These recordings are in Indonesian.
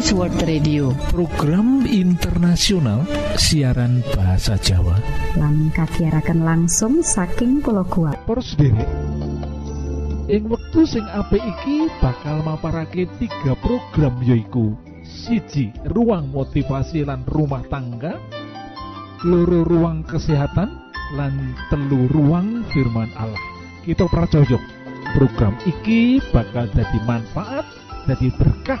Adventist World Radio. Program internasional siaran bahasa Jawa. Lan kagiatan langsung saking pulau kuat derek ing wektu sing apik iki bakal maparake tiga program yoiku siji ruang motivasi lan rumah tangga. Loro ruang kesehatan. Lan telu ruang firman Allah. Kita pracojok program iki bakal jadi manfaat jadi berkah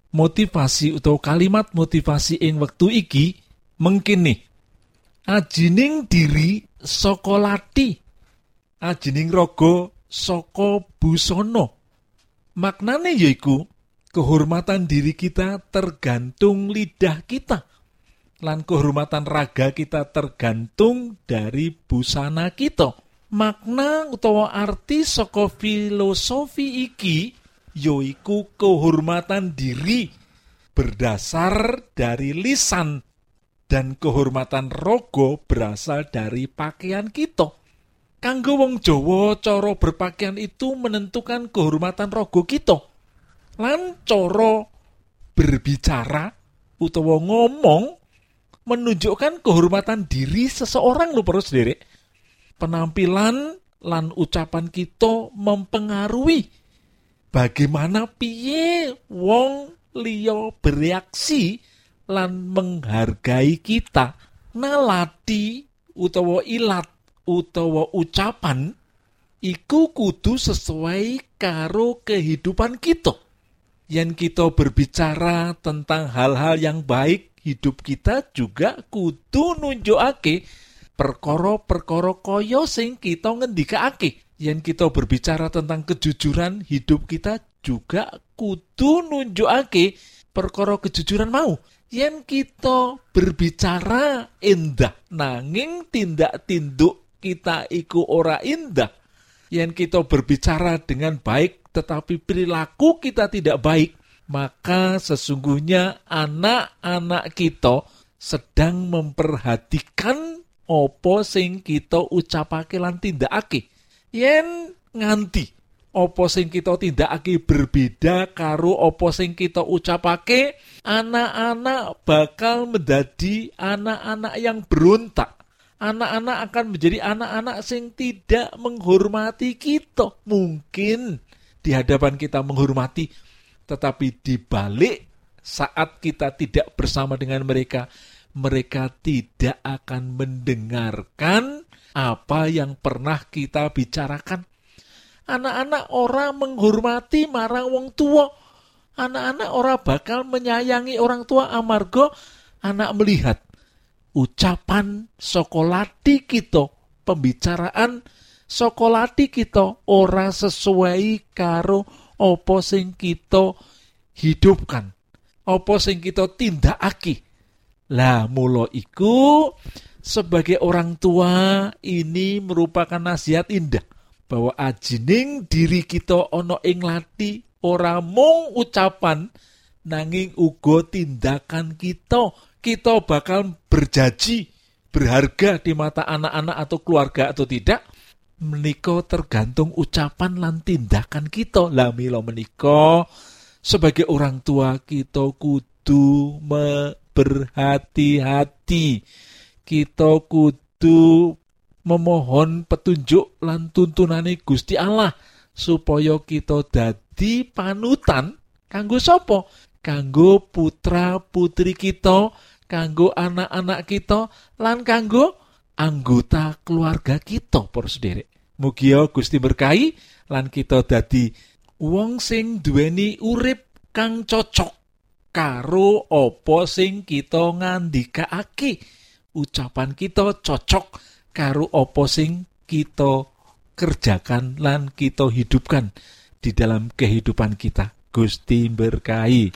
motivasi utawa kalimat motivasi ing wektu iki mungkin nih. Ajining diri saka lati. Ajining raga saka busana. Maknane yaiku kehormatan diri kita tergantung lidah kita. Lan kehormatan raga kita tergantung dari busana kita. Makna utawa arti saka filosofi iki yaiku kehormatan diri berdasar dari lisan dan kehormatan rogo berasal dari pakaian kita. Kanggo wong Jawa, cara berpakaian itu menentukan kehormatan rogo kita. Lan cara berbicara utawa ngomong menunjukkan kehormatan diri seseorang lho para sendiri. Penampilan lan ucapan kita mempengaruhi bagaimana piye wong liya bereaksi lan menghargai kita? Nalati utawa ilat utawa ucapan iku kudu sesuai karo kehidupan kita. Yen kita berbicara tentang hal-hal yang baik hidup kita juga kudu nunjukake perkara-perkara kaya sing kita ngendikake yen kita berbicara tentang kejujuran hidup kita juga kudu nunjukake perkara kejujuran mau. Yen kita berbicara indah nanging tindak tinduk kita iku ora indah. Yen kita berbicara dengan baik tetapi perilaku kita tidak baik maka sesungguhnya anak-anak kita sedang memperhatikan opo sing kita ucapake lan tindakake yen nganti opo sing kita tindakake berbeda karo opo sing kita ucapake anak-anak bakal menjadi anak-anak yang berontak. Anak-anak akan menjadi anak-anak sing tidak menghormati kita. Mungkin di hadapan kita menghormati tetapi di balik saat kita tidak bersama dengan mereka mereka tidak akan mendengarkan apa yang pernah kita bicarakan. Anak-anak orang menghormati marang wong tua. Anak-anak orang bakal menyayangi orang tua amargo anak melihat ucapan sokolati kita, pembicaraan sokolati kita ora sesuai karo opo sing kita hidupkan. Opo sing kita tindakake. Lah mulo iku sebagai orang tua ini merupakan nasihat indah bahwa ajining diri kita ono ing lati ora mung ucapan nanging uga tindakan kita kita bakal berjanji berharga di mata anak-anak atau keluarga atau tidak menika tergantung ucapan lan tindakan kita lah milo menika sebagai orang tua kita kudu berhati-hati. Kita kudu memohon petunjuk lan tuntunane Gusti Allah supaya kita dadi panutan kanggo sapa? Kanggo putra putri kita, kanggo anak-anak kita, lan kanggo anggota keluarga kita, para sederek. Mugi Gusti berkahi lan kita dadi wong sing duweni urip kang cocok karo apa sing kita ngandikaake ucapan kita cocok karo apa sing kita kerjakan lan kita hidupkan di dalam kehidupan kita. Gusti berkahi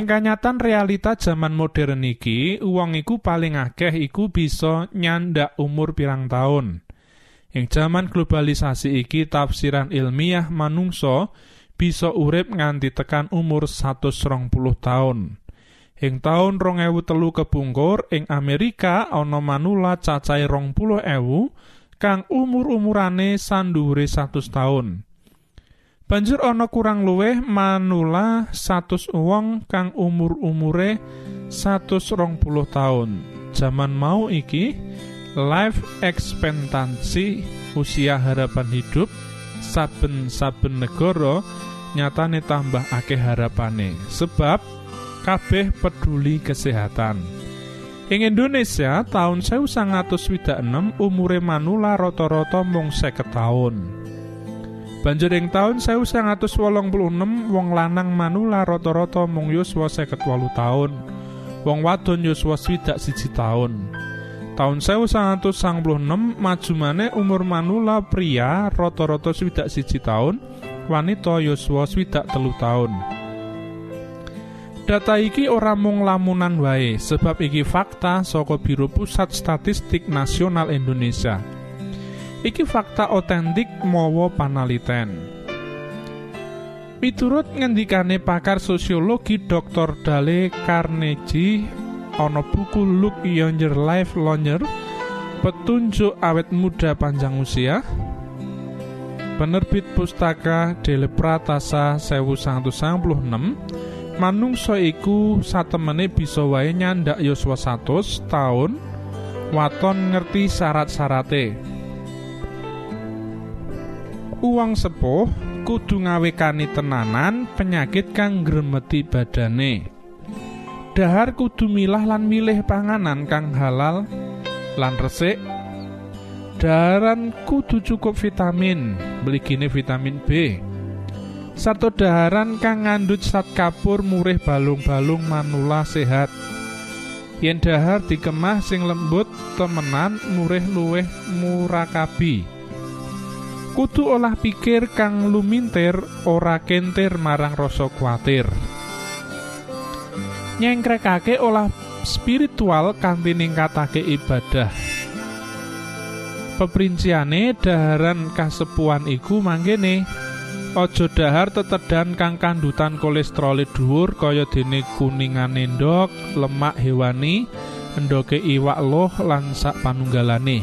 Ing kanyatan realita zaman modern iki, uang iku paling akeh iku bisa nyandak umur pirang tahun. Ing zaman globalisasi iki tafsiran ilmiah manungso bisa urip nganti tekan umur 120 tahun. Ing taun 2003 kepungkur ing Amerika ana manula cacahe 20 ewu kang umur-umurane sandhuwure 100 tahun. Banjur ana kurang luwih manula 100 wong kang umur-umure 120 taun. Zaman mau iki life expectancy usia harapan hidup saben-saben negara nyatane tambah akeh harapane sebab kabeh peduli kesehatan. Ing Indonesia tahun 1926 umure manula rata-rata mung 50 taun. Banjur ing taun 1986 wong lanang manula rata-rata mung yuswa 58 taun. Wong wadon yuswa swidak siji taun. Taun 1996 maju maneh umur manula pria rata-rata swidak siji taun, wanita yuswa swidak telu taun. Data iki ora mung lamunan wae, sebab iki fakta saka Biro Pusat Statistik Nasional Indonesia. Iki fakta otentik mawa panaliten. Miturut ngendikane pakar sosiologi Dr. Dale Carnegie ana buku Look Younger Life Longer petunjuk awet muda panjang usia penerbit pustaka Dele Pratasa 1996 manungsa iku satemene bisa wae nyandak yuswa 100 tahun waton ngerti syarat-syarate Uang sepuh kudu ngawekani tenanan penyakit kang gremeti badane. Dahar kudu milah lan milih panganan kang halal lan resik. Daharan kudu cukup vitamin, beligine vitamin B. Sarto daharan kang ngandut zat kapur murih balung-balung manula sehat. Yen dahar dikemah sing lembut temenan murih luwih murakabi. Kudu olah pikir kang lumintir ora kentir marang rasa kuatir. Nyengkrekake olah spiritual kanthi ningkatake ibadah. Peprinciane daharan kasepuan iku manggene aja dahar tetedan kang kandutan kolesterol dhuwur kaya dene kuningan endok lemak hewani endoke iwak loh lan sak panunggalane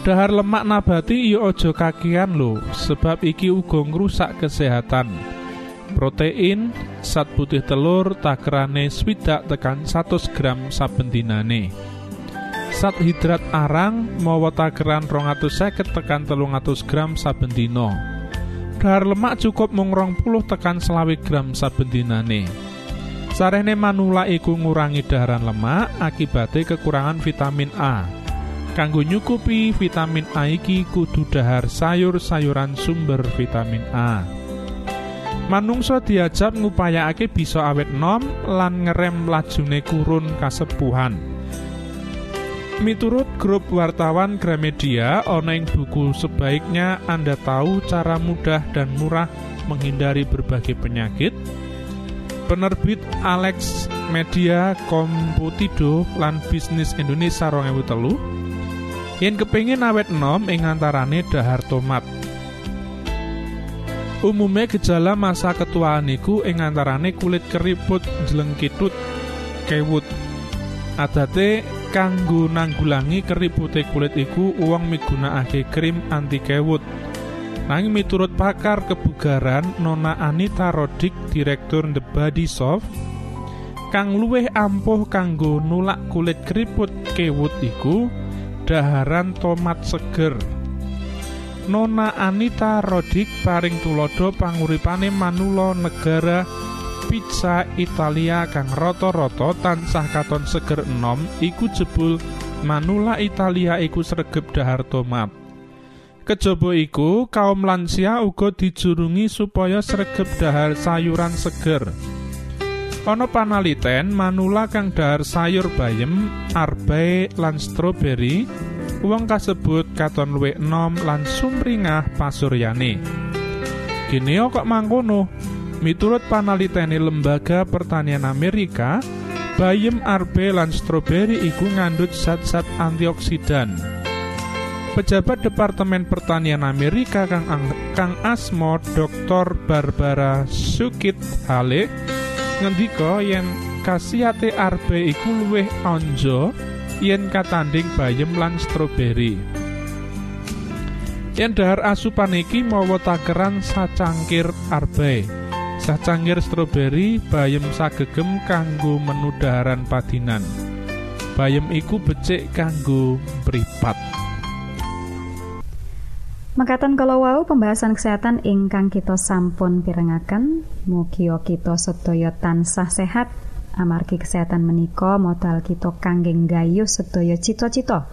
Dahar lemak nabati ya aja kakian lho, sebab iki uga ngrusak kesehatan. Protein, zat putih telur takrane swidak tekan 100 gram saben dinane. Zat hidrat arang mawa takaran 250 tekan 300 gram saben dina. Dahar lemak cukup mung 20 tekan 20 gram saben dinane. Sarene manula iku ngurangi daharan lemak akibate kekurangan vitamin A. Kanggo nyukupi vitamin A iki kudu dahar sayur-sayuran sumber vitamin A. Manungsa diajak ngupayakake bisa awet nom lan ngerem lajune kurun kasepuhan. Miturut grup wartawan Gramedia, ana ing buku sebaiknya Anda tahu cara mudah dan murah menghindari berbagai penyakit. Penerbit Alex Media Komputido lan Bisnis Indonesia 2003 yen kepingin awet enom ing antarane dahar tomat. Umume gejala masa ketuaan iku ing antarane kulit keriput jelengkitut kewut. Adate kanggo nanggulangi keripute kulit iku uang migunakake krim anti kewut. Nanging miturut pakar kebugaran Nona Anita Rodik Direktur The Body Soft kang luwih ampuh kanggo nulak kulit keriput kewut iku daharan tomat seger Nona Anita Rodik paring tulodo panguripane manula negara pizza Italia kang rata-rata tansah katon seger enom iku jebul manula Italia iku sregep dahar tomat Kejaba iku kaum lansia uga dijurungi supaya sregep dahar sayuran seger. Ana panaliten manula kang dahar sayur bayem, arbe lan stroberi, wong kasebut katon luwih enom lan sumringah pasuryane. Geneo kok mangkono? Miturut panalitene Lembaga Pertanian Amerika, bayem arbe lan stroberi iku ngandut zat-zat antioksidan. Pejabat Departemen Pertanian Amerika kang kang asmo Dr. Barbara Sukit Hale ngendika yen kasihate arbe iku luwih onjo yen katanding bayem lan stroberi. Yen dahar asupan iki mawa takeran sacangkir arbe. Sacangkir stroberi bayem sagegem kanggo menu daharan padinan. Bayem iku becik kanggo mripat. Mekaten kalau wau pembahasan kesehatan ingkang kita sampun pirengaken. Mugia kita sedaya tansah sehat. Amargi kesehatan menika modal kita kangge gayuh sedaya cita-cita.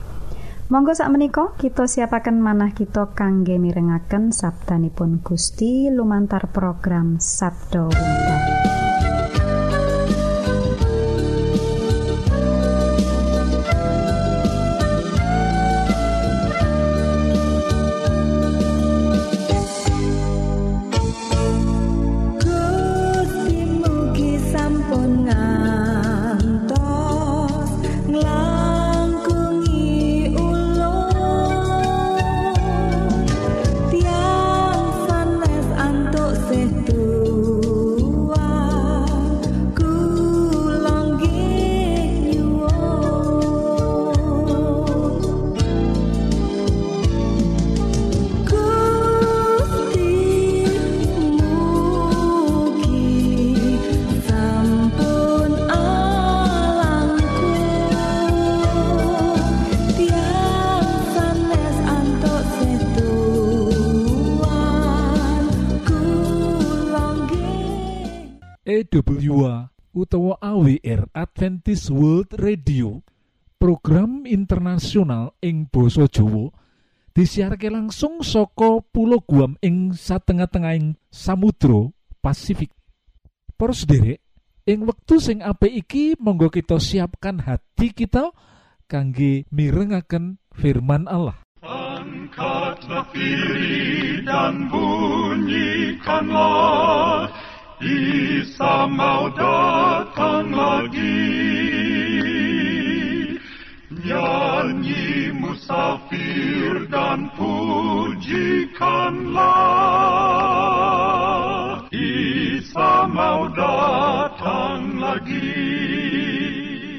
Monggo sak menika kita siapaken manah kita kangge mirengaken sabdanipun Gusti lumantar program Sabdo Wintar. Adventist World Radio program internasional ing Boso Jowo disiharke langsung soko pulau Guam ing satengah-tengahing Samudro Pasifik. Poros derek ing wektu sing apik iki monggo kita siapkan hati kita kangge mirengaken firman Allah. Angkatlah dan bunyikanlah Isa mau datang lagi Nyanyi musafir dan pujikanlah Isa mau datang lagi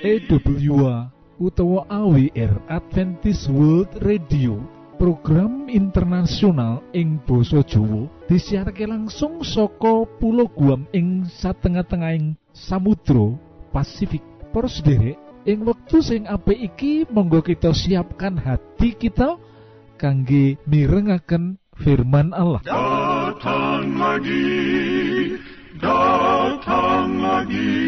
EWA utawa AWR Adventist World Radio program internasional ing Boso Jowo disiharke langsung soko pulau Guam ing satengah-tengahing Samudro Pasifik Poros derek ing wektu sing apik iki monggo kita siapkan hati kita kangge mirengaken firman Allah Datang lagi, datang lagi,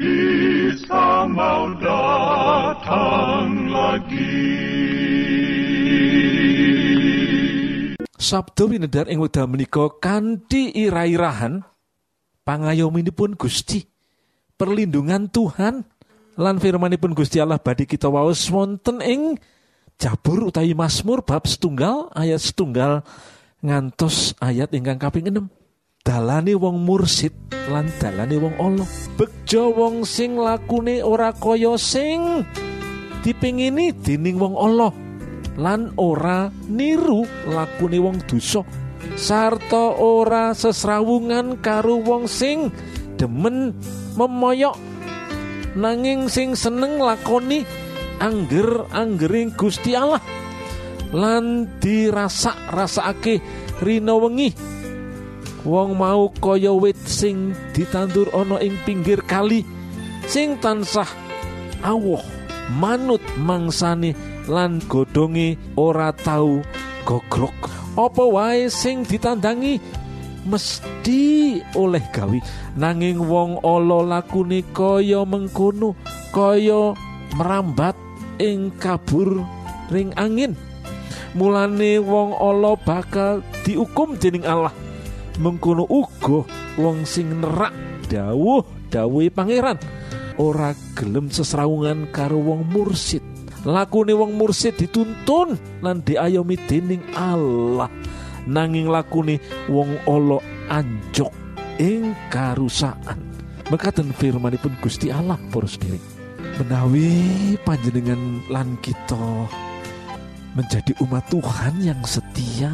Isa mau datang lagi. Sabdo winedar ing wekdal menika kanthi ira-irahan pangayominipun Gusti perlindungan Tuhan lan firmanipun Gusti Allah badhe kita waos wonten ing Jabur utawi Mazmur bab setunggal ayat setunggal ngantos ayat ingkang kaping 6 dalane wong mursid lan dalane wong Allah. Bejo wong sing lakune ora kaya sing dipingini dening wong Allah lan ora niru lakune wong dosa. Sarta ora sesrawungan karo wong sing demen memoyok. Nanging sing seneng lakoni angger anggering Gusti Allah. Lan dirasa rasake rina wengi. Wong mau kaya wit sing ditandur ana ing pinggir kali sing tansah awoh manut mangsane lan godhonge ora tau gogrok apa wae sing ditandangi? Mesti oleh gawi nanging wong ala lakune kaya mengkono kaya merambat ing kabur ring angin. Mulane wong ala bakal diukum dening Allah. Mengkono uga wong sing nerak dawuh dawuhe pangeran. Ora gelem sesrawungan karo wong mursid lakune wong mursid dituntun lan diayomi dening Allah. Nanging lakune wong ala anjok ing karusaan. Mekaten firmanipun Gusti Allah para sendiri menawi panjenengan lan kita menjadi umat Tuhan yang setia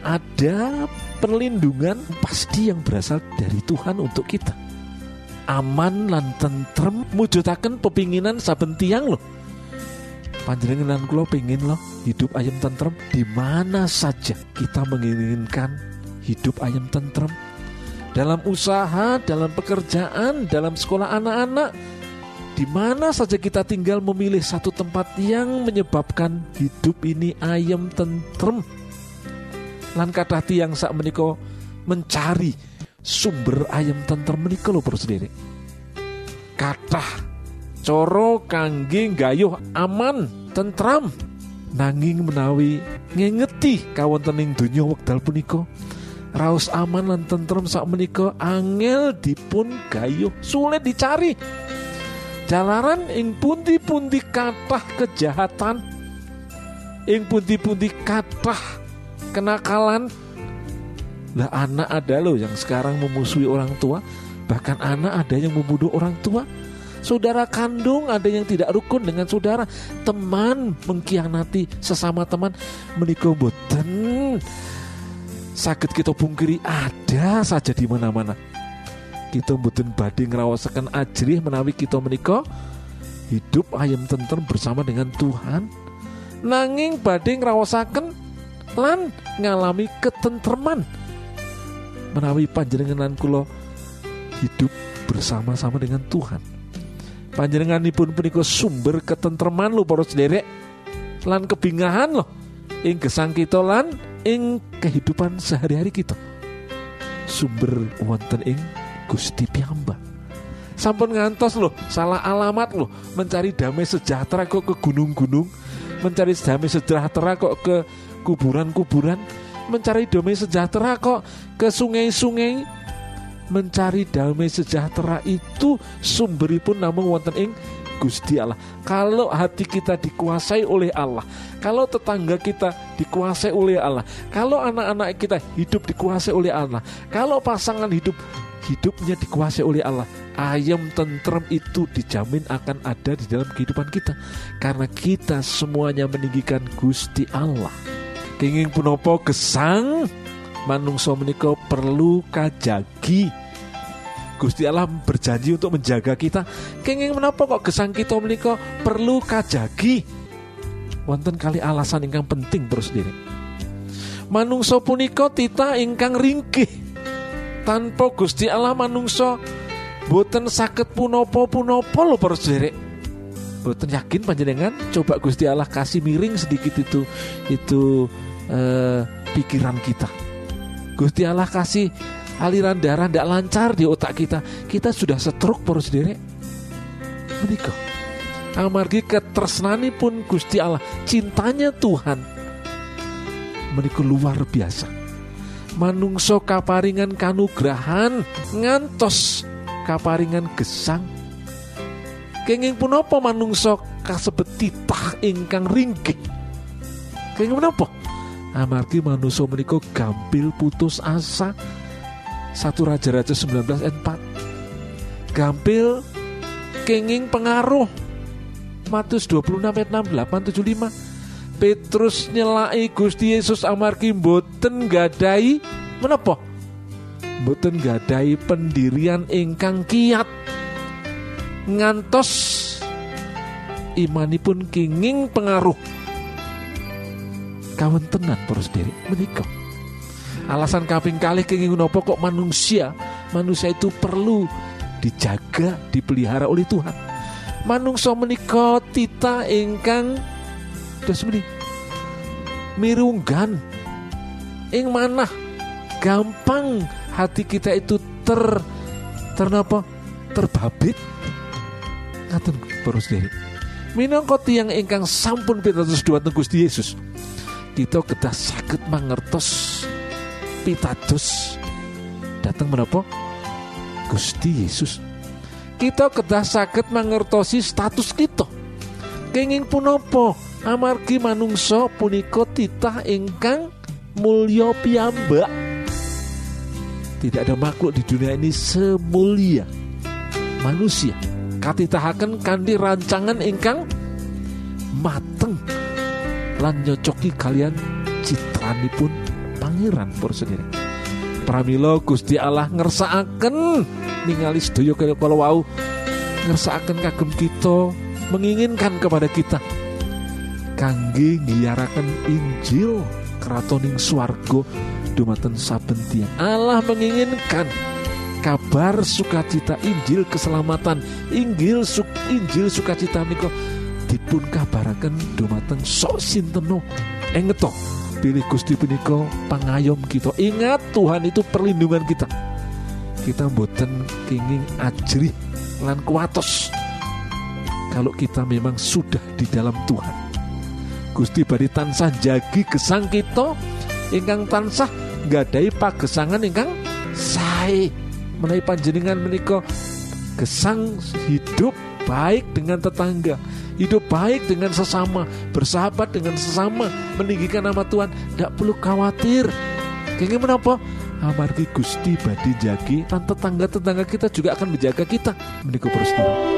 ada perlindungan pasti yang berasal dari Tuhan untuk kita. Aman lan tentrem mujudaken pepinginan saben tiang loh panjenengan kula pengen loh hidup ayam tentrem di mana saja kita menginginkan hidup ayam tentrem dalam usaha, dalam pekerjaan, dalam sekolah anak-anak, di mana saja kita tinggal memilih satu tempat yang menyebabkan hidup ini ayam tentrem. Lan kata tiang sak meniko mencari sumber ayam tentrem meniko lo sendiri. Kata coro kangge gayuh aman tentram nanging menawi ngengeti kawontening donya wekdal punika raos aman lan tentrem sak menika angel dipun gayuh sulit dicari. Jalaran ing pundi-pundi kathah kejahatan ing pundi-pundi kathah kenakalan. Lah anak ada loh yang sekarang memusuhi orang tua bahkan anak ada yang membunuh orang tua Saudara kandung ada yang tidak rukun dengan saudara. Teman mengkhianati sesama teman menikah boten. Sakit kita pungkiri ada saja di mana-mana. Kita boten badhe ngrawasaken ajrih menawi kita menikah hidup ayam tentrem bersama dengan Tuhan. Nanging badhe ngrawasaken lan ngalami ketentreman menawi panjenengan kula hidup bersama-sama dengan Tuhan panjenenganipun punika sumber ketentreman lo para sederek lan kebingahan loh ing gesang kita lan ing kehidupan sehari-hari kita. Sumber wonten ing Gusti piyambak. Sampun ngantos loh salah alamat loh mencari damai sejahtera kok ke gunung-gunung mencari damai sejahtera kok ke kuburan-kuburan mencari damai sejahtera kok ke sungai-sungai mencari damai sejahtera itu sumberipun namun wonten ing Gusti Allah. Kalau hati kita dikuasai oleh Allah, kalau tetangga kita dikuasai oleh Allah, kalau anak-anak kita hidup dikuasai oleh Allah, kalau pasangan hidup hidupnya dikuasai oleh Allah, ayam tentrem itu dijamin akan ada di dalam kehidupan kita karena kita semuanya meninggikan Gusti Allah. Kenging punopo gesang manungso menika perlu kajagi. Gusti Allah berjanji untuk menjaga kita. Kenging menapa kok gesang kita menika perlu kajagi? Wonten kali alasan ingkang penting terus diri manungso punika tita ingkang ringkih. Tanpa Gusti Allah manungso boten sakit punopo punopo lo terus diri boten yakin panjenengan? Coba Gusti Allah kasih miring sedikit itu itu eh, pikiran kita Gusti Allah kasih aliran darah tidak lancar di otak kita. Kita sudah stroke poros sendiri. Menikah. Amargi ketresnani pun Gusti Allah. Cintanya Tuhan. Menikah luar biasa. Manungso kaparingan kanugrahan ngantos kaparingan gesang. Kenging pun apa manungso kasebet titah ingkang ringkih? Kenging menapa amargi manusia menika gampil putus asa. Satu raja-raja 19 ayat 4 gampil kenging pengaruh. Matius 26 ayat 68 75 Petrus nyelai Gusti Yesus amargi boten gadai. Menapa? Boten gadai pendirian ingkang kiat. Ngantos imanipun kenging pengaruh kawan tenan terus diri menikah alasan kaping kali kenging nopo kok manusia manusia itu perlu dijaga dipelihara oleh Tuhan. Manungsa menika tita ingkang dos meni mirunggan ing manah gampang hati kita itu ter ternapa terbabit. Ngaten para sedherek. Minangka tiyang ingkang sampun pitados dhumateng Gusti Yesus kita kedah saged mangertos pitados. Datang menapa? Gusti Yesus. Kita kedah saged mangertosi status kita. Kenging punapa? Amargi manungsa punika titah ingkang mulya piyambak. Tidak ada makhluk di dunia ini semulia. Manusia katitahaken kanthi rancangan ingkang mateng lan nyocoki kalian citranipun pangeran por sendiri. Pramila Gusti Allah ngersakaken ningali sedaya kalau wau ngersakaken kagem kita menginginkan kepada kita. Kangge ngiyaraken Injil keratoning swargo dumaten saben tiang Allah menginginkan kabar sukacita Injil keselamatan. Injil suk Injil sukacita menika dipun kabaraken dumateng sok sinteno engeto pilih Gusti punika pangayom kita. Ingat Tuhan itu perlindungan kita. Kita boten kenging ajrih lan kuatos kalau kita memang sudah di dalam Tuhan. Gusti bari tansah jagi gesang kita ingkang tansah gadai pagesangan ingkang sae. Menawi panjenengan menika gesang hidup baik dengan tetangga hidup baik dengan sesama bersahabat dengan sesama meninggikan nama Tuhan tidak perlu khawatir. Kayaknya menapa amargi Gusti badi jagi dan tetangga-tetangga kita juga akan menjaga kita. Menikah peristiwa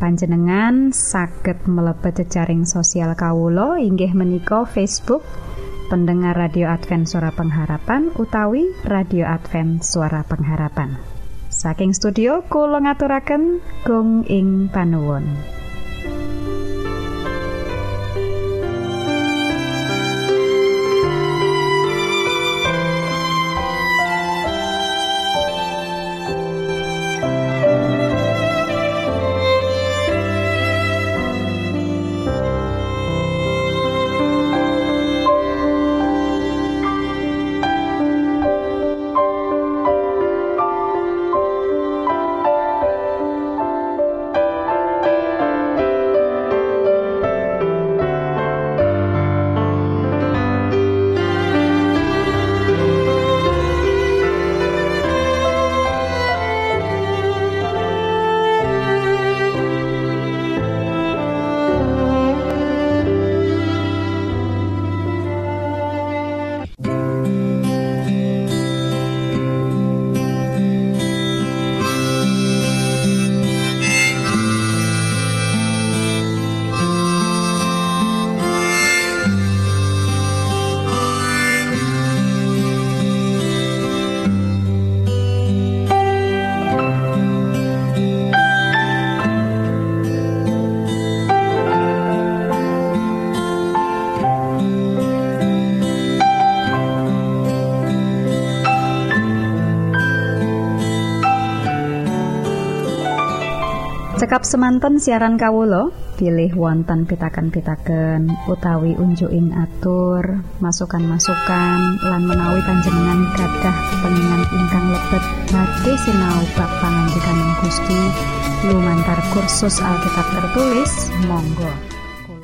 panjenengan saged mlebet jejaring sosial Kawulo inggih menika Facebook pendengar radio Advent suara pengharapan utawi radio Advent suara pengharapan. Saking studio kula ngaturaken gong ing panuwun semanten siaran Kawulo pilih wonten pitaken-pitaken utawi unjuking atur masukan-masukan lan menawi panjenengan gadah pengingan ingkang lebet badhe sinau bab pangandikan Gusti. Lumantar kursus Alkitab tertulis Monggo